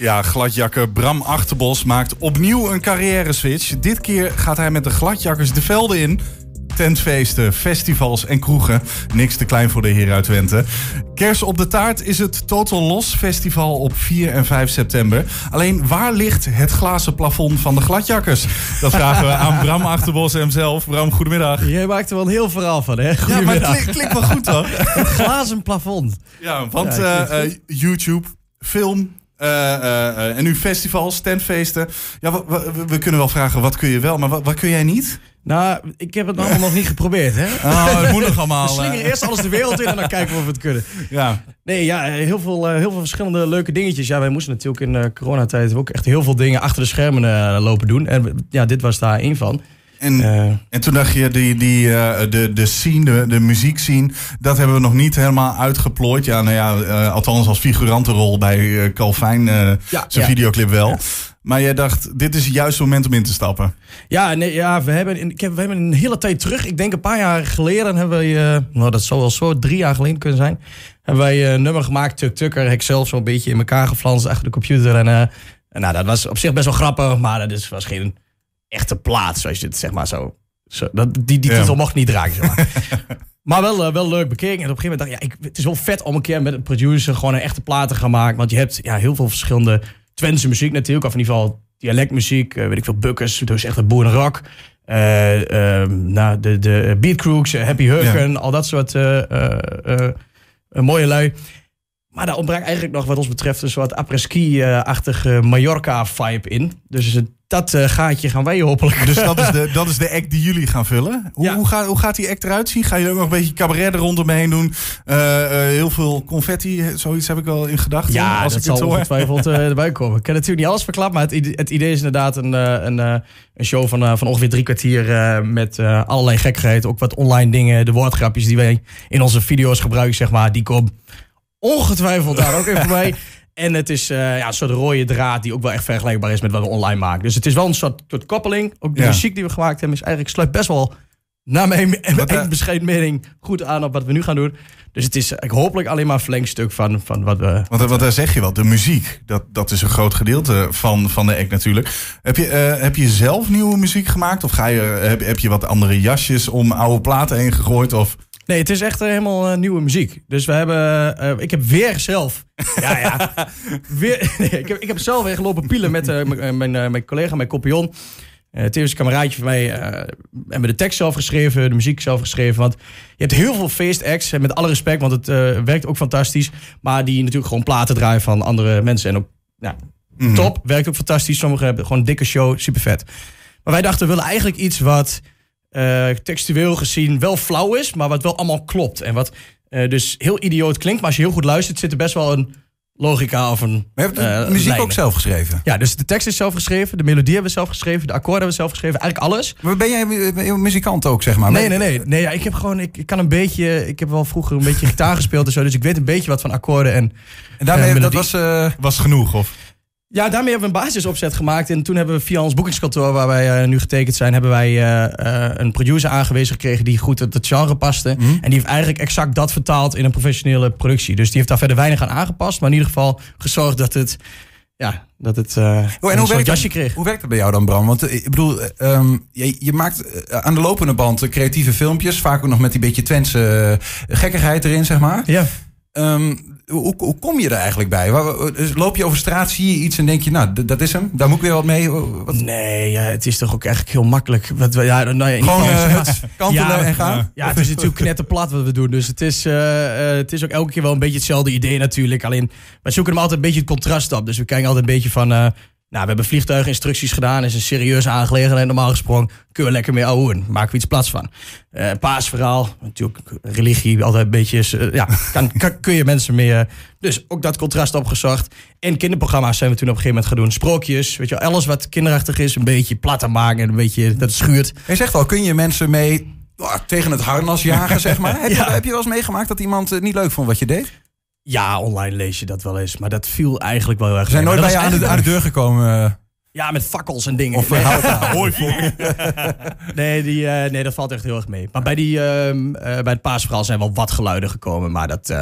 Ja, gladjakker Bram Achterbos maakt opnieuw een carrière switch. Dit keer gaat hij met de gladjakkers de velden in. Tentfeesten, festivals en kroegen. Niks te klein voor de heer uit Twente. Kers op de taart is het Total Los Festival op 4 en 5 september. Alleen waar ligt het glazen plafond van de gladjakkers? Dat vragen we aan Bram Achterbos hemzelf. Bram, goedemiddag. Jij maakt er wel een heel verhaal van, hè? Ja, maar het klinkt, klinkt wel goed toch? Het glazen plafond. Ja, want Ja, eh, eh, YouTube, film en nu festivals, tentfeesten. Ja, we, we- we kunnen wel vragen, wat kun je wel, maar wat, wat kun jij niet? Nou, ik heb het allemaal nog niet geprobeerd, hè? Oh, het moet nog We allemaal. slingeren eh, eerst alles de wereld in en dan kijken we of we het kunnen. ja. Nee, ja, heel veel, eh, heel veel verschillende leuke dingetjes. Ja, wij moesten natuurlijk in eh, coronatijd ook echt heel veel dingen achter de schermen eh, lopen doen. En ja, dit was daar één van. En, en toen dacht je, die, die, eh, de, de scene, de, de muziekscene, dat hebben we nog niet helemaal uitgeplooid. Ja, nou ja, eh, althans als figurantenrol bij eh Calvin, Ja, zijn ja. videoclip wel. Maar jij dacht, dit is het juiste moment om in te stappen. Ja, nee, ja we, hebben, ik heb, we hebben een hele tijd terug, ik denk een paar jaar geleden, hebben wij, eh, nou dat zou wel zo drie jaar geleden kunnen zijn, hebben wij een nummer gemaakt, Tuk Tukker, heb ik zelf zo'n beetje in elkaar geflanst achter de computer. En, en nou, dat was op zich best wel grappig, maar dat is, was geen echte plaat, zoals je het zeg maar zo. zo dat, die die Ja. titel mocht niet dragen, zeg maar. Maar wel, eh, wel leuk bekeken. En op een gegeven moment dacht ik, ja, ik, het is wel vet om een keer met een producer gewoon een echte plaat te gaan maken. Want je hebt ja, heel veel verschillende Twentse muziek natuurlijk. Of in ieder geval dialectmuziek. eh, weet ik veel, Bukkers. Dus echt het boerenrock. Eh ehm, nou, de, de Beatcrooks, Happy Hurken. Al dat soort mooie lui. Maar daar ontbreekt eigenlijk nog wat ons betreft een soort après-ski-achtige Mallorca-vibe in. Dus dat eh, gaatje gaan wij hopelijk. Dus dat is, de, dat is de act die jullie gaan vullen. Hoe, Ja. hoe, gaat, hoe gaat die act eruit zien? Ga je ook nog een beetje cabaret er rondomheen doen? Eh, eh, heel veel confetti, zoiets heb ik wel in gedachten. Ja, als dat ik het zal hoor. ongetwijfeld erbij komen. Ik kan natuurlijk niet alles verklappen, maar het, ide- het idee is inderdaad een, een, een show van, van ongeveer drie kwartier met allerlei gekkigheid. Ook wat online dingen, de woordgrapjes die wij in onze video's gebruiken, zeg maar, die komen ongetwijfeld daar ook even bij. En het is eh, ja, een soort rode draad die ook wel echt vergelijkbaar is met wat we online maken. Dus het is wel een soort, soort koppeling. Ook de Ja. muziek die we gemaakt hebben is eigenlijk sluit best wel, naar mijn Wat, eh, bescheiden mening, goed aan op wat we nu gaan doen. Dus het is eh, hopelijk alleen maar een verlengstuk van, van wat we, Want, want daar zeg je wel, de muziek, dat, dat is een groot gedeelte van, van de act natuurlijk. Heb je, eh, heb je zelf nieuwe muziek gemaakt? Of ga je, heb, heb je wat andere jasjes om oude platen heen gegooid? Of... Nee, het is echt eh, helemaal eh, nieuwe muziek. Dus we hebben. eh, ik heb weer zelf. Ja, ja. weer, nee, ik, heb, ik heb zelf weer gelopen pielen met mijn, eh, mijn collega, mijn kopion. Eh tevens een kameraadje van mij. eh hebben de tekst zelf geschreven, de muziek zelf geschreven. Want je hebt heel veel feestacts. En met alle respect, want het werkt ook fantastisch. Maar die natuurlijk gewoon platen draaien van andere mensen. En ook ja, Mhm. top, werkt ook fantastisch. Sommigen hebben gewoon een dikke show, super vet. Maar wij dachten, we willen eigenlijk iets wat eh, textueel gezien wel flauw is, maar wat wel allemaal klopt. En wat eh, dus heel idioot klinkt, maar als je heel goed luistert, zit er best wel een logica of een. Maar je hebt de eh, muziek lijnen. ook zelf geschreven. Ja, dus de tekst is zelf geschreven, de melodie hebben we zelf geschreven, de akkoorden hebben we zelf geschreven, eigenlijk alles. Maar ben jij ben je muzikant ook, zeg maar? Nee, nee, nee. nee ja, ik heb gewoon, ik, ik kan een beetje, ik heb wel vroeger een beetje gitaar gespeeld en zo, dus ik weet een beetje wat van akkoorden en En daarmee, dat was... eh, Was genoeg? Of? Ja, daarmee hebben we een basisopzet gemaakt. En toen hebben we via ons boekingskantoor, waar wij eh, nu getekend zijn, hebben wij eh, eh, een producer aangewezen gekregen die goed het, het genre paste. Mhm. En die heeft eigenlijk exact dat vertaald in een professionele productie. Dus die heeft daar verder weinig aan aangepast, maar in ieder geval gezorgd dat het, ja, dat het Oh, een en hoe werkt, jasje kreeg. hoe werkt dat bij jou dan, Bram? Want ik bedoel, eh, ehm, je, je maakt aan de lopende band creatieve filmpjes. Vaak ook nog met die beetje Twentse gekkigheid erin, zeg maar. Ja. Ehm, hoe, hoe kom je er eigenlijk bij? Dus Loop je over straat, zie je iets en denk je, nou, dat is hem. Daar moet ik weer wat mee. Wat, Nee, ja, het is toch ook eigenlijk heel makkelijk. Wat, we- ja, nou ja, gewoon eh, het kantelen Ja, en gaan? Ja, het is natuurlijk knetterplat wat we doen. Dus het is, eh, eh, het is ook elke keer wel een beetje hetzelfde idee natuurlijk. Alleen, wij zoeken hem altijd een beetje het contrast op. Dus we kijken altijd een beetje van... nou, we hebben vliegtuiginstructies gedaan. is een serieuze aangelegenheid. Normaal gesproken kun je lekker mee ouwen. Maken we iets plats van. Eh paasverhaal. Natuurlijk religie. Altijd een beetje... eh, ja, kan, kan- kun je mensen mee... eh, dus ook dat contrast opgezocht. En kinderprogramma's zijn we toen op een gegeven moment gaan doen. Sprookjes. Weet je, alles wat kinderachtig is. Een beetje plat aan maken. En een beetje dat schuurt. Je zegt al, kun je mensen mee oh, tegen het harnas jagen, zeg maar? Heb, Ja. je, heb je wel eens meegemaakt dat iemand het niet leuk vond wat je deed? Ja, online lees je dat wel eens. Maar dat viel eigenlijk wel heel erg Ze zijn mee. nooit bij je aan de, aan de deur gekomen. eh, Ja, met fakkels en dingen. Of nee, hout nee, die, eh, nee, dat valt echt heel erg mee. Maar bij, die, ehm, eh, bij het paasverhaal zijn wel wat geluiden gekomen. Maar dat,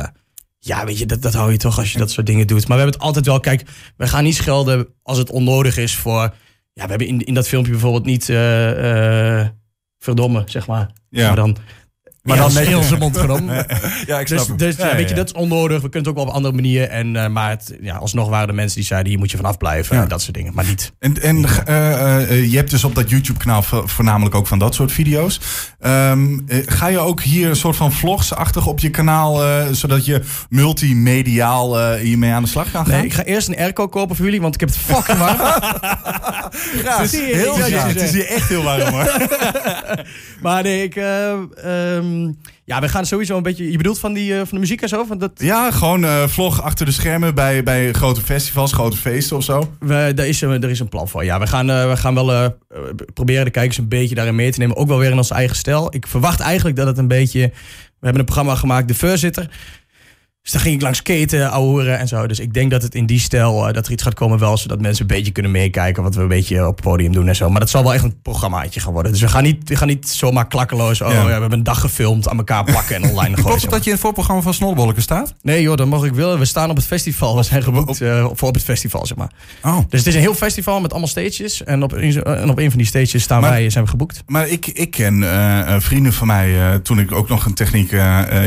ja, weet je, dat, dat hou je toch als je dat soort dingen doet. Maar we hebben het altijd wel, kijk, we gaan niet schelden als het onnodig is voor... Ja, we hebben in, in dat filmpje bijvoorbeeld niet uh, verdomme, zeg maar. Ja. Maar dan... Maar ja, dan heel zijn mond genomen. Ja, ik Dus, snap dus hem. ja, weet je, dat is onnodig. We kunnen het ook wel op andere manieren. En, eh, maar het, ja, alsnog waren er mensen die zeiden, hier moet je vanaf blijven. En dat soort dingen. Maar niet. En, en eh, eh, je hebt dus op dat YouTube-kanaal vo- voornamelijk ook van dat soort video's. Ehm, eh, ga je ook hier een soort van vlogsachtig op je kanaal, zodat je multimediaal hiermee aan de slag kan gaan? Nee, ik ga eerst een airco kopen voor jullie, want ik heb het fucking warm. het, is heel, het is hier echt heel warm hoor. maar nee, ik... eh, ehm, ja, we gaan sowieso een beetje... Je bedoelt van, die, eh, van de muziek en zo? Van dat, Ja, gewoon eh, vlog achter de schermen bij, bij grote festivals, grote feesten of zo. we, daar, is, een- er is een plan voor. Ja, we gaan, eh, we gaan wel eh, eh, proberen de kijkers een beetje daarin mee te nemen. Ook wel weer in onze eigen stijl. Ik verwacht eigenlijk dat het een beetje... We hebben een programma gemaakt, De Voorzitter. Dus daar ging ik langs skaten, ouwehoeren en zo. Dus ik denk dat het in die stijl, eh, dat er iets gaat komen wel... zodat mensen een beetje kunnen meekijken wat we een beetje op het podium doen en zo. Maar dat zal wel echt een programmaatje gaan worden. Dus we gaan niet, we gaan niet zomaar klakkeloos... oh Ja. ja. we hebben een dag gefilmd, aan elkaar plakken en online gooien. Klopt het dat je in het voorprogramma van Snollebolken staat? Nee joh, dat mag ik willen. We staan op het festival. We zijn geboekt eh, voor op het festival, zeg maar. Oh. Dus het is een heel festival met allemaal stages. En op, en op een van die stages staan Maar- wij, zijn we geboekt. Maar ik, ik ken eh, vrienden van mij, toen ik ook nog een techniek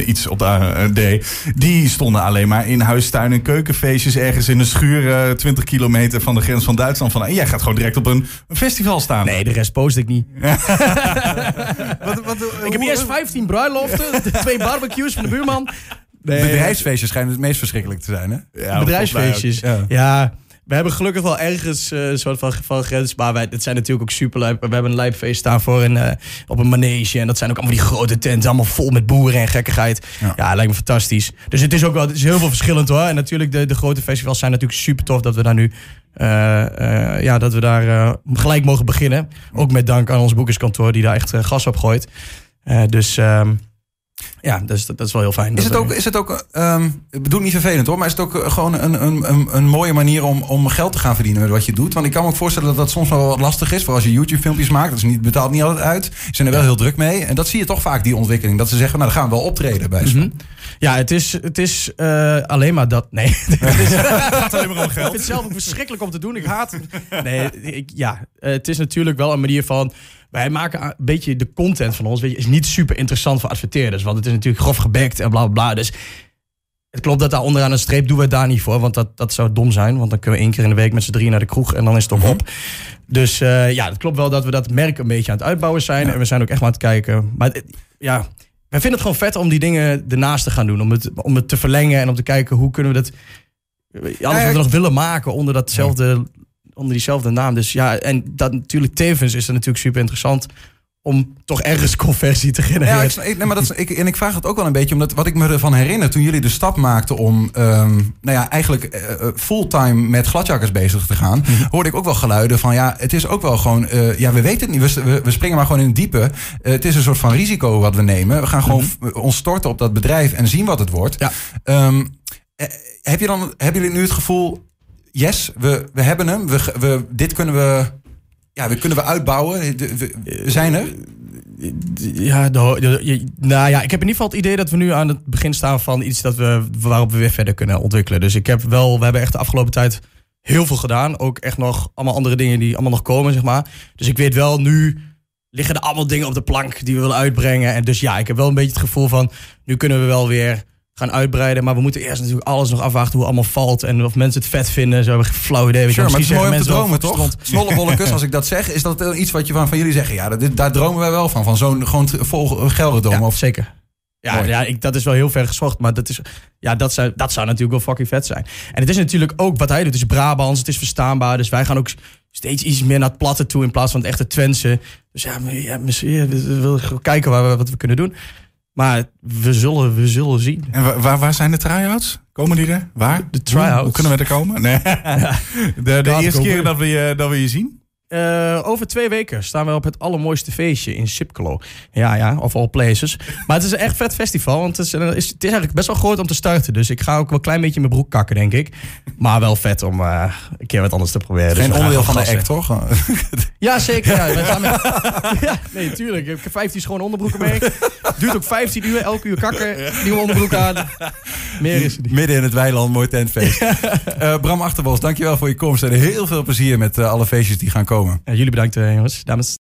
iets op de, deed. Die stonden alleen maar in huistuin- en keukenfeestjes ergens in een schuur eh 20 kilometer van de grens van Duitsland. Van, en jij gaat gewoon direct op een, een festival staan. Nee, de rest post ik niet. Wat, wat, Ik heb eerst 15 bruiloften, twee barbecues van de buurman. Nee, Bedrijfsfeestjes schijnen het meest verschrikkelijk te zijn, hè? Ja, bedrijfsfeestjes. Ja. We hebben gelukkig wel ergens eh, een soort van, van grens. Maar wij, het zijn natuurlijk ook super lijp. We hebben een lijpfeest staan voor een, eh, op een manege. En dat zijn ook allemaal die grote tenten. Allemaal vol met boeren en gekkigheid. Ja. Ja, lijkt me fantastisch. Dus het is ook wel het is heel veel verschillend hoor. En natuurlijk, de, de grote festivals zijn natuurlijk super tof dat we daar nu. eh, ja, dat we daar gelijk mogen beginnen. Ook met dank aan ons boekerskantoor die daar echt gas op gooit. Dus ehm, ja, dus dat, dat is wel heel fijn. Is het ook, is het ook ehm, ik bedoel niet vervelend hoor, maar is het ook eh, gewoon een, een, een, een mooie manier om, om geld te gaan verdienen met wat je doet? Want ik kan me ook voorstellen dat dat soms wel wat lastig is. Voor als je YouTube-filmpjes maakt, dat is niet, betaalt niet altijd uit. Ze zijn er wel heel druk mee. En dat zie je toch vaak, die ontwikkeling. Dat ze zeggen, nou dan gaan we wel optreden bij ze. Mhm. Ja, het is, het is eh, alleen maar dat. Nee, het is, gaat alleen maar om ik geld. vind het zelf ook verschrikkelijk om te doen. Ik haat het. Nee, ik, ja, het is natuurlijk wel een manier van. Wij maken een beetje de content van ons. Weet je, is niet super interessant voor adverteerders. Want het is natuurlijk grof gebekt en bla bla bla. Dus het klopt dat daar onderaan een streep doen we daar niet voor. Want dat, dat zou dom zijn. Want dan kunnen we één keer in de week met z'n drieën naar de kroeg. En dan is het ook op. Dus eh, ja, het klopt wel dat we dat merk een beetje aan het uitbouwen zijn. En we zijn ook echt maar aan het kijken. Maar het- ja, wij vinden het gewoon vet om die dingen ernaast te gaan doen. Om het, om het te verlengen en om te kijken hoe kunnen we dat... Alles ja, wat we nog willen maken onder, datzelfde, onder diezelfde naam. Dus ja, en dat natuurlijk tevens is het natuurlijk super interessant... om toch ergens conversie te genereren. Ja, ik, nee, maar dat is, ik, en ik vraag het ook wel een beetje, omdat wat ik me ervan herinner toen jullie de stap maakten om, ehm, nou ja, eigenlijk eh, eh, fulltime met gladjakkers bezig te gaan, Mhm. hoorde ik ook wel geluiden van, ja, het is ook wel gewoon, eh, ja, we weten het niet, we, we, springen maar gewoon in het diepe. Het is een soort van risico wat we nemen. We gaan gewoon f- ons storten op dat bedrijf en zien wat het wordt. Mhm. Ja. Ehm, eh, heb je dan, hebben jullie nu het gevoel, yes, we, we hebben hem, we, we, dit kunnen we, ja, we kunnen we uitbouwen, we, zijn er? Ja, de, nou ja, ik heb in ieder geval het idee dat we nu aan het begin staan van iets dat we, waarop we weer verder kunnen ontwikkelen. Dus ik heb wel, we hebben echt de afgelopen tijd heel veel gedaan. Ook echt nog allemaal andere dingen die allemaal nog komen, zeg maar. Dus ik weet wel, nu liggen er allemaal dingen op de plank die we willen uitbrengen. En dus ja, ik heb wel een beetje het gevoel van, nu kunnen we wel weer gaan uitbreiden. Maar we moeten eerst natuurlijk alles nog afwachten hoe het allemaal valt. En of mensen het vet vinden. Zo hebben we geen flauw idee. Sure, maar het is mooi om te Misschien dromen, toch? wel, Snollebolletjes, als ik dat zeg, is dat iets wat je van, van jullie zeggen? Ja, dat, daar dromen wij wel van. Van zo'n gewoon vol Gelredome. Ja, Of, zeker. Ja, Mooi. ja ik, dat is wel heel ver gezocht. Maar dat, is, ja, dat, zou, dat zou natuurlijk wel fucking vet zijn. En het is natuurlijk ook wat hij doet. Het is Brabants, het is verstaanbaar. Dus wij gaan ook steeds iets meer naar het platte toe in plaats van het echte Twentse. Dus ja, ja misschien, ja, we, willen kijken waar we, wat we kunnen doen. Maar we zullen, we zullen zien. En wa- waar, waar zijn de try-outs? Komen die er? Waar? De try-outs? Hoe, hoe kunnen we er komen? Nee. De, de eerste keer dat we, je, dat we je zien? Eh, over twee weken staan we op het allermooiste feestje in Sipkelo. Ja, ja, of all places. Maar het is een echt vet festival, want het is, eh, is- het is eigenlijk best wel groot om te starten. Dus ik ga ook wel een klein beetje mijn broek kakken, denk ik. Maar wel vet om eh, een keer wat anders te proberen. Dus Geen gaan onderdeel van de act, toch? Ja, zeker. Ja, we gaan met- ja, nee, tuurlijk. Ik heb 15 schone onderbroeken mee. Duurt ook 15 uur, elke uur kakken. Nieuwe onderbroek aan. Meer is het niet. Midden in het weiland, mooi tentfeest. Bram Achterbos, dankjewel voor je komst. En heel veel plezier met alle feestjes die gaan komen. Ja, jullie bedankt, eh, jongens. Dames.